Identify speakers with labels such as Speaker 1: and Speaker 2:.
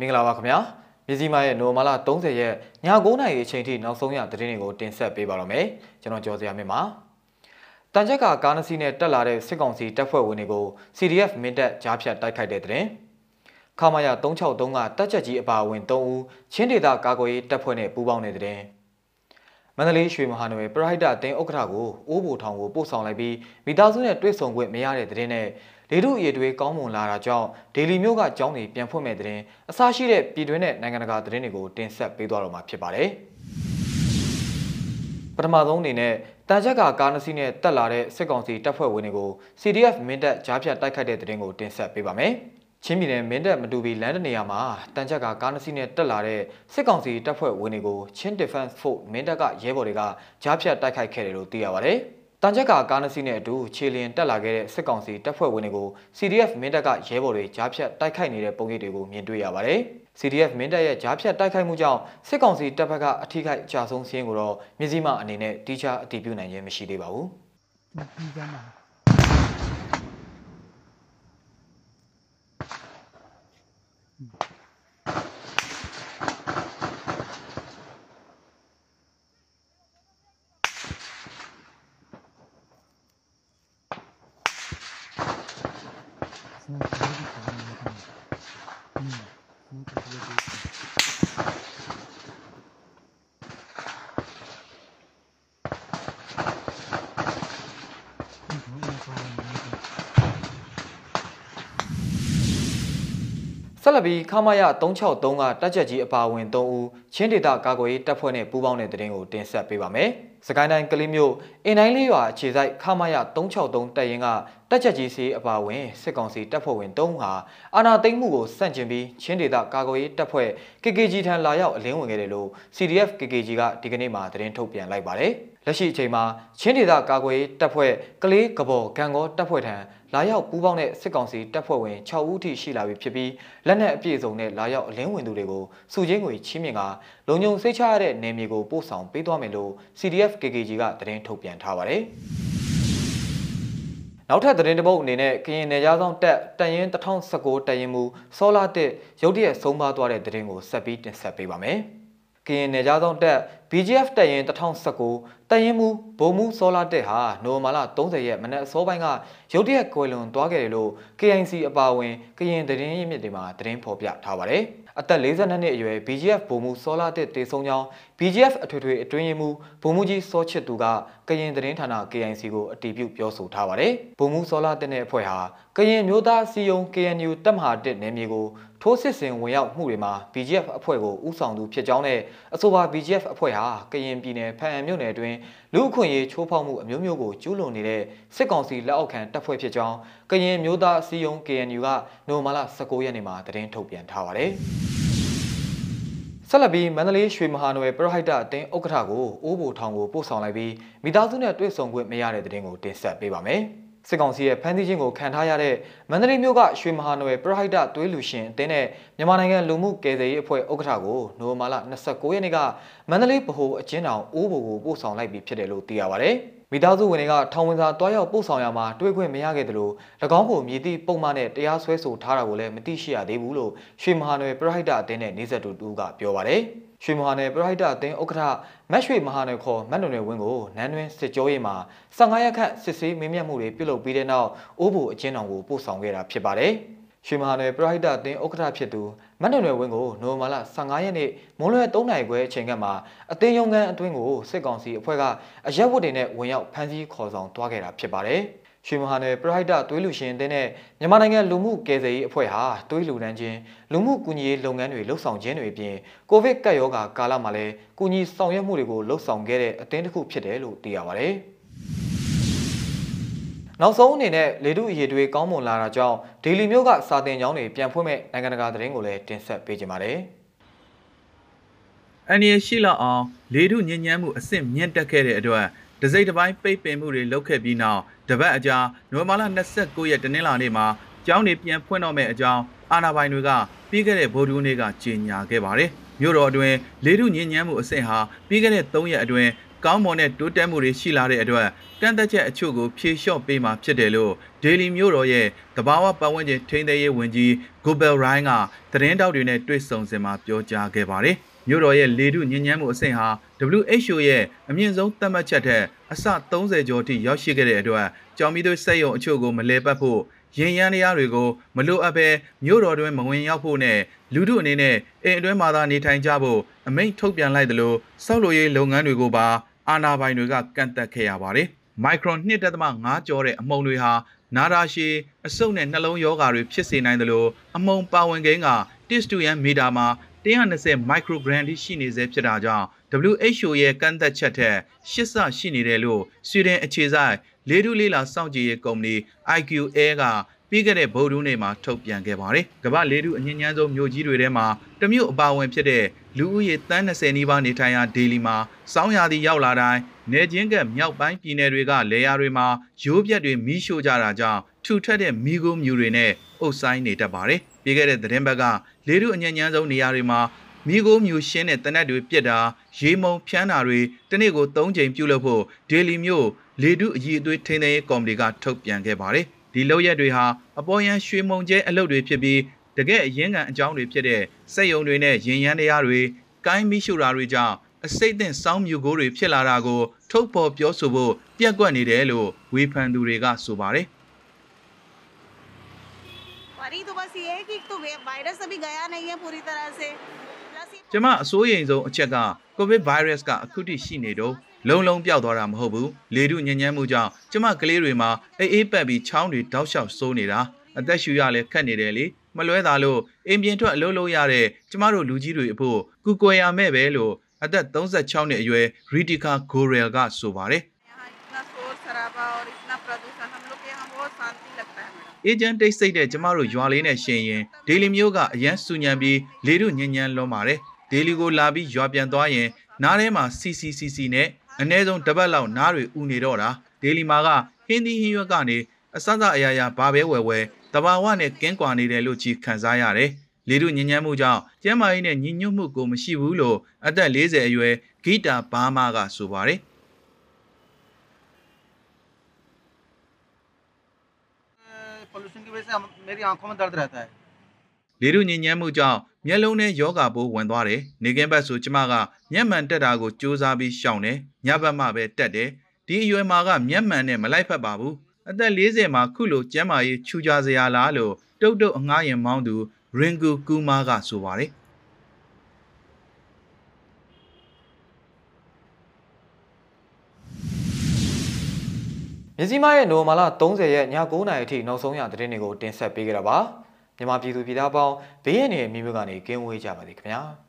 Speaker 1: မင်္ဂလာပါခင်ဗျာမြစည်းမရဲ့နိုမာလာ30ရက်ည9:00နာရီအချိန်ထိနောက်ဆုံးရသတင်းတွေကိုတင်ဆက်ပေးပါတော့မယ်ကျွန်တော်ကျော်စရာမြင့်ပါတန်ချက်ကကားနစီနဲ့တက်လာတဲ့စစ်ကောင်စီတပ်ဖွဲ့ဝင်တွေကို CDF မင်းတပ်ကြားဖြတ်တိုက်ခိုက်တဲ့သတင်းခမာယာ363ကတက်ချက်ကြီးအပါအဝင်3ဦးချင်းဒေသကာကွယ်ရေးတပ်ဖွဲ့နဲ့ပူးပေါင်းတဲ့သတင်းမန္တလေးရွှေမဟာနွယ်ပရိုက်တာတင်းဥက္ကဋ္ဌကိုအိုးဘိုထောင်ကိုပို့ဆောင်လိုက်ပြီးမိသားစုနဲ့တွေ့ဆုံခွင့်မရတဲ့တဲ့နဲ့ လေထုအရေးတွေကောင်းမွန်လာတာကြောင့်ဒေလီမြို့ကကျောင်းတွေပြန်ဖွင့်မဲ့တဲ့အစရှိတဲ့ပြည်တွင်းနဲ့နိုင်ငံတကာသတင်းတွေကိုတင်ဆက်ပေးသွားတော့မှာဖြစ်ပါတယ်ပထမဆုံးအနေနဲ့တန်ချက်ကကားနစီနဲ့တက်လာတဲ့စစ်ကောင်စီတပ်ဖွဲ့ဝင်တွေကို CDF မင်းတပ်ကြားဖြတ်တိုက်ခိုက်တဲ့တဲ့တင်ကိုတင်ဆက်ပေးပါမယ်။ချင်းပြည်နယ်မင်းတပ်မတူပီလမ်းတနေရာမှာတန်ချက်ကကားနစီနဲ့တက်လာတဲ့စစ်ကောင်စီတပ်ဖွဲ့ဝင်တွေကိုချင်း Defense Force မင်းတပ်ကရဲဘော်တွေကကြားဖြတ်တိုက်ခိုက်ခဲ့တယ်လို့သိရပါတယ်။ တန်ချက်ကကားနစီနဲ့အတူခြေလျင်တက်လာခဲ့တဲ့စစ်ကောင်စီတပ်ဖွဲ့ဝင်တွေကို CDF မင်းတပ်ကရဲဘော်တွေကြားဖြတ်တိုက်ခိုက်နေတဲ့ပုံရိပ်တွေကိုမြင်တွေ့ရပါတယ်။ CDF မင်းတပ်ရဲ့ကြားဖြတ်တိုက်ခိုက်မှုကြောင့်စစ်ကောင်စီတပ်ဘက်ကအထိခိုက်အကြဆုံးစီးရင်ကိုတော့မြစည်းမအနေနဲ့တိကျအတည်ပြုနိုင်ခြင်းမရှိသေးပါဘူး။ဒီကမှာ Mm. ဆက်လက်ပြီးခမာယ363ကတက်ချက်ကြီးအပါအဝင်3ဦးချင်းဒေသကာကွယ်ရေးတပ်ဖွဲ့နဲ့ပူးပေါင်းတဲ့တဲ့တင်ကိုတင်ဆက်ပေးပါမယ်။စကိုင်းတိုင်းကလေးမျိုးအင်တိုင်းလေးရွာအခြေစိုက်ခမာယ363တပ်ရင်းကတက်ချက်ကြီးစီအပါအဝင်စစ်ကောင်စီတပ်ဖွဲ့ဝင်3ဦးဟာအာဏာသိမ်းမှုကိုစန့်ကျင်ပြီးချင်းဒေသကာကွယ်ရေးတပ်ဖွဲ့ KKG ထံလာရောက်အလင်းဝင်ခဲ့တယ်လို့ CDF KKG ကဒီကနေ့မှသတင်းထုတ်ပြန်လိုက်ပါတယ်။ လက်ရှိအချိန်မှာချင်းဒေသကာကွယ်ရေးတပ်ဖွဲ့ကလေးကဘော်ဂံကောတပ်ဖွဲ့ထံလာရောက်ပူးပေါင်းတဲ့စစ်ကောင်စီတပ်ဖွဲ့ဝင်6ဦးထိရှိလာပြီဖြစ်ပြီးလက်နက်အပြည့်စုံနဲ့လာရောက်အလင်းဝင်သူတွေကိုစုချင်းငွေချင်းမြင့်ကလုံခြုံစိတ်ချရတဲ့နေမြေကိုပို့ဆောင်ပေးသွားမယ်လို့ CDF KKG ကသတင်းထုတ်ပြန်ထားပါတယ်။နောက်ထပ်သတင်းတပုတ်အနေနဲ့ကရင်နယ်ကြားဆောင်တက်တရင်1019တရင်မူစောလာတက်ရုတ်တရက်ဆုံးပါသွားတဲ့သတင်းကိုဆက်ပြီးတင်ဆက်ပေးပါမယ်။ကရင်နယ်ကြားဆောင်တက် BGF တက်ရင်2019တက်ရင်မူဗိုလ်မှုစောလာတက်ဟာနိုဝင်ဘာလ30ရက်မနက်အစောပိုင်းကရုတ်တရက်ကွယ်လွန်သွားခဲ့တယ်လို့ KIC အပါအဝင်ကရင်သတင်းရင်းမြစ်တွေမှာသတင်းဖော်ပြထားပါတယ်။အသက်42နှစ်အရွယ် BGF ဗိုလ်မှူးစောလာတစ်တေဆုံးကြောင်း BGF အထွေထွေအတွင်းရေးမှူးဗိုလ်မှူးကြီးစောချစ်သူကကရင်သတင်းဌာန KIC ကိုအတည်ပြုပြောဆိုထားပါတယ်။ဗိုလ်မှူးစောလာတစ်နဲ့အဖွဲ့ဟာကရင်မျိုးသားစီယုံ KNU တပ်မဟာတစ်နယ်မြေကိုထိုးစစ်ဆင်ဝင်ရောက်မှုတွေမှာ BGF အဖွဲ့ကိုဥဆောင်သူဖြစ်ကြောင်းနဲ့အဆိုပါ BGF အဖွဲ့ဟာကရင်ပြည်နယ်ဖန်အံမြို့နယ်အတွင်းလူအခွင့်အရေးချိုးဖောက်မှုအမျိုးမျိုးကိုကျူးလွန်နေတဲ့စစ်ကောင်စီလက်အောက်ခံတပ်ဖွဲ့ဖြစ်ကြောင်းကရင်မျိုးသားစီယုံ KNU ကနိုဝင်ဘာလ19ရက်နေ့မှာသတင်းထုတ်ပြန်ထားပါတယ်။ဆက်လက်ပြီးမန္တလေးရွှေမဟာနွယ်ပရဟိတအတင်းဥက္ကဋ္ဌကိုအိုးဘိုထောင်ကိုပို့ဆောင်လိုက်ပြီးမိသားစုနဲ့တွေ့ဆုံခွင့်မရတဲ့တဲ့တင်ကိုတင်ဆက်ပေးပါမယ်။ စစ်ကောင်စီရဲ့ဖမ်းဆီးခြင်းကိုခံထားရတဲ့မန္တလေးမြို့ကရွှေမဟာနွယ်ပရဟိတသွေးလူရှင်အတင်းနဲ့မြန်မာနိုင်ငံလူမှုကယ်ဆယ်ရေးအဖွဲ့ဥက္ကဋ္ဌကိုနိုဝင်ဘာလ29ရက်နေ့ကမန္တလေးဗဟိုအကျဉ်းထောင်အိုးဘိုကိုပို့ဆောင်လိုက်ပြီးဖြစ်တယ်လို့သိရပါဗျ။ မိသားစုဝင်တွေကထောင်ဝင်စာတွားရောက်ပို့ဆောင်ရမှာတွေ့ခွင့်မရခဲ့သလို၎င်းကိုမြည်သည့်ပုံမှန်နဲ့တရားစွဲဆိုထားတာကိုလည်းမသိရှိရသေးဘူးလို့ရွှေမဟာနွယ်ပရဟိတအသင်းနဲ့နေဆက်တူတူကပြောပါတယ်။ရွှေမဟာနယ်ပရဟိတအသင်းဥက္ကဋ္ဌမတ်ရွှေမဟာနယ်ခေါ်မတ်နွယ်နယ်ဝင်းကိုနန်းတွင်စစ်ကြောရေးမှာ15ရက်ခန့်စစ်ဆေးမေးမြန်းမှုတွေပြုလုပ်ပြီးတဲ့နောက်အိုးဘူအကျဉ်းတော်ကိုပို့ဆောင်ခဲ့တာဖြစ်ပါတယ်။ ရွှေမဟာနယ်ပရဟိတအသင်းဥက္ကဋ္ဌဖြစ်သူမတ်နယ်နယ်ဝင်းကိုနိုဝင်ဘာလ15ရက်နေ့မွန်းလွဲ3နိုင်ခွဲအချိန်ကမှအသင်းရုံးခန်းအတွင်းကိုစစ်ကောင်စီအဖွဲ့ကအရက်ဝတ်တွေနဲ့ဝင်ရောက်ဖမ်းဆီးခေါ်ဆောင်သွားခဲ့တာဖြစ်ပါတယ်။ရွှေမဟာနယ်ပရဟိတသွေးလူရှင်အသင်းနဲ့မြန်မာနိုင်ငံလူမှုကယ်ဆယ်ရေးအဖွဲ့ဟာသွေးလူဒန်းချင်းလူမှုကူညီရေးလုပ်ငန်းတွေလှုပ်ဆောင်ခြင်းတွေအပြင်ကိုဗစ်ကပ်ရောဂါကာလမှာလည်းကူညီဆောင်ရွက်မှုတွေကိုလှုပ်ဆောင်ခဲ့တဲ့အသင်းတစ်ခုဖြစ်တယ်လို့သိရပါတယ်။ နောက်ဆုံးအနေနဲ့လေတုအရေးတွေကောင်းမွန်လာတာကြောင့်ဒေလီမြို့ကစာတင်ကျောင်းတွေပြန်ဖွင့်မဲ့နိုင်ငံတကာသတင်းကိုလည်းတင်ဆက်ပေးကြပါမယ်။
Speaker 2: အန်ရီရှိလောက်အောင်လေတုညဉ့်ညမ်းမှုအဆင့်မြင့်တက်ခဲ့တဲ့အတွက်ဒစိမ့်တစ်ပိုင်းပိတ်ပင်မှုတွေလုပ်ခဲ့ပြီးနောက်တပတ်အကြာနိုဝင်ဘာလ29ရက်တနင်္လာနေ့မှာကျောင်းတွေပြန်ဖွင့်တော့မယ့်အကြောင်းအာဏာပိုင်တွေကပြီးခဲ့တဲ့ဗိုလ်ဒူးနေ့ကကြေညာခဲ့ပါတယ်။မြို့တော်အတွင်းလေတုညဉ့်ညမ်းမှုအဆင့်ဟာပြီးခဲ့တဲ့3ရက်အတွင်း ကောင်းမွန်တဲ့တိုးတက်မှုတွေရှိလာတဲ့အတွက်ကန့်သက်ချက်အချို့ကိုဖြေလျှော့ပေးမှာဖြစ်တယ်လို့ Daily မျိုးတော်ရဲ့တဘာဝပတ်ဝန်းကျင်ထိန်းသိမ်းရေးဝန်ကြီး Gobel Ryan ကသတင်းတောက်တွေနဲ့တွေ့ဆုံစင်မှာပြောကြားခဲ့ပါတယ်။မျိုးတော်ရဲ့လေထုညဉ့်ညမ်းမှုအဆင့်ဟာ WHO ရဲ့အမြင့်ဆုံးသတ်မှတ်ချက်ထက်အဆ30ကျော်ထိရောက်ရှိခဲ့တဲ့အတွက်ကြောင်မီတို့စက်ရုံအချို့ကိုမလဲပတ်ဖို့ရင်ရန်တရားတွေကိုမလိုအပ်ပဲမြို့တော်တွင်မဝင်ရောက်ဖို့နဲ့လူထုအနေနဲ့အိမ်အတွင်းမှာသာနေထိုင်ကြဖို့အမိန့်ထုတ်ပြန်လိုက်သလိုစောက်လို့ရေးလုပ်ငန်းတွေကိုပါ အာဏာပိုင်တွေကကန့်သက်ခဲ့ရပါတယ်။မိုက်ခရွန်2.5ကျော်တဲ့အမှုန်တွေဟာနာတာရှည်အဆုတ်နဲ့နှလုံးရောဂါတွေဖြစ်စေနိုင်သလိုအမုံပါဝင်ကိန်းကတစ်တူယန်မီတာမှာ120မိုက်ခရိုဂရမ်ထိရှိနေစေဖြစ်တာကြောင့် WHO ရဲ့ကန့်သက်ချက်ထက်ရှစ်ဆရှိနေတယ်လို့ဆွီဒင်အခြေစိုက်လေထုလေးလာစောင့်ကြည့်ရေးကုမ္ပဏီ IQA က ပြီးခဲ့တဲ့ဗုဒ္ဓဟူးနေ့မှာထုတ်ပြန်ခဲ့ပါတယ်။ကမ္ဘာလေထုအငြင်းညမ်းဆုံးမြို့ကြီးတွေထဲမှာတမြို့အပါအဝင်ဖြစ်တဲ့လူဦးရေတန်း20နီးပါးနေထိုင်ရာဒေလီမှာစောင်းရာသီရောက်လာတိုင်းနေချင်းကမြောက်ပိုင်းပြည်နယ်တွေကလေယာတွေမှာရိုးပြက်တွေမီးရှို့ကြတာကြောင့်ထူထပ်တဲ့မီးခိုးမြူတွေနဲ့အုပ်ဆိုင်နေတတ်ပါတယ်။ပြီးခဲ့တဲ့သတင်းပတ်ကလေထုအငြင်းညမ်းဆုံးနေရာတွေမှာမိโกမြူရှင်းတဲ့တနက်တွေပြစ်တာရေမုံဖြန်းတာတွေတနေ့ကို3ချိန်ပြုလုပ်ဖို့ဒေလီမြို့လေတုအကြီးအသွေးထိန်းသိမ်းရေးကော်မတီကထုတ်ပြန်ခဲ့ပါတယ် ဒီလောက်ရက်တွေဟာအပေါ်ယံရွှေမုံကျဲအလုပ်တွေဖြစ်ပြီးတကယ်အရင်းခံအကြောင်းတွေဖြစ်တဲ့စက်ယုံတွေနဲ့ရင်ရမ်းတရားတွေကိုင်းမိရှုတာတွေကြောင့်အစိတ်အသင့်စောင်းမြူကိုတွေဖြစ်လာတာကိုထုတ်ဖော်ပြောဆိုဖို့ပြက်ကွက်နေတယ်လို့ဝေဖန်သူတွေကဆိုပါတယ်
Speaker 3: वही तो बस ये है कि तो वायरस अभी गया नहीं है पूरी तरह से प्लस ये
Speaker 2: ကျမအစိုးရိမ်ဆုံးအချက်ကကိုဗစ်ဗိုင်းရပ်စ်ကအခုထိရှိနေတော့ လုံးလုံးပျောက်သွားတာမဟုတ်ဘူးလေတုညဉ့်ညမ်းမှုကြောင့်ကျမကလေးတွေမှာအေးအေးပတ်ပြီးချောင်းတွေတောက်လျှောက်စိုးနေတာအသက်ရှူရလဲခက်နေတယ်လေမလွဲသာလို့အင်ပြင်ထွက်အလုပ်လုပ်ရတဲ့ကျမတို့လူကြီးတွေအဖို့ကူကွယ်ရမဲ့ပဲလို့အသက်36နှစ်အရွယ်ရီတီကာဂိုရယ်ကဆိုပါတယ်အေဂျင့်တိတ်ဆိတ်တဲ့ကျမတို့ရွာလေးနဲ့ရှင်ရင်ဒေလီမျိုးကအရန်စူညံပြီးလေတို့ညဉ့်ညံလွန်ပါတယ်ဒေလီကိုလာပြီးရွာပြန်သွားရင်နားထဲမှာစီစီစီစီနဲ့ အ ਨੇ ဆုံးတစ်ပတ်လောက်နားတွေဥနေတော့တာဒေလီမှာကဟင်းသီးဟင်းရွက်ကနေအစစအရာရာဘာပဲဝယ်ဝယ်တဘာဝနဲ့ကင်းကွာနေတယ်လို့ကြီးခံစားရတယ်လေထုညဉ့်ညမ်းမှုကြောင့်ကျမ်းမာရေးနဲ့ညီညွတ်မှုကိုမရှိဘူးလို့အသက်40အရွယ်ဂီတာဘာမာကဆိုပါတယ်
Speaker 4: पोल्यूशन की वजह से हम, मेरी आंखों में दर्द रहता है
Speaker 2: လေထုညဉ့်ညမ်းမှုကြောင့်မျက်လုံးထဲယောဂပိုးဝင်သွားတယ်။နေကင်းဘက်ဆိုကျမကမျက်မှန်တက်တာကိုစူးစမ်းပြီးရှောင်တယ်။ညဘက်မှပဲတက်တယ်။ဒီအရွယ်မှာကမျက်မှန်နဲ့မလိုက်ဖက်ပါဘူး။အသက်40မှာခုလိုကျန်းမာရေးချူကြစရာလားလို့တုတ်တုတ်အငှားရင်မောင်းသူရင်ကူကူမာကဆိုပါတယ်
Speaker 1: မြစည်းမရဲ့နိုဝင်ဘာလ30ရက်ည9:00နာရီအထိနောက်ဆုံးရသတင်းတွေကိုတင်ဆက်ပေးကြတာပါ မြန်မာပြည်သူပြည်သားပေါင်းဘေးရန်တွေအမျိုးမျိုးကနေကင်းဝေးကြပါစေခင်ဗျာ။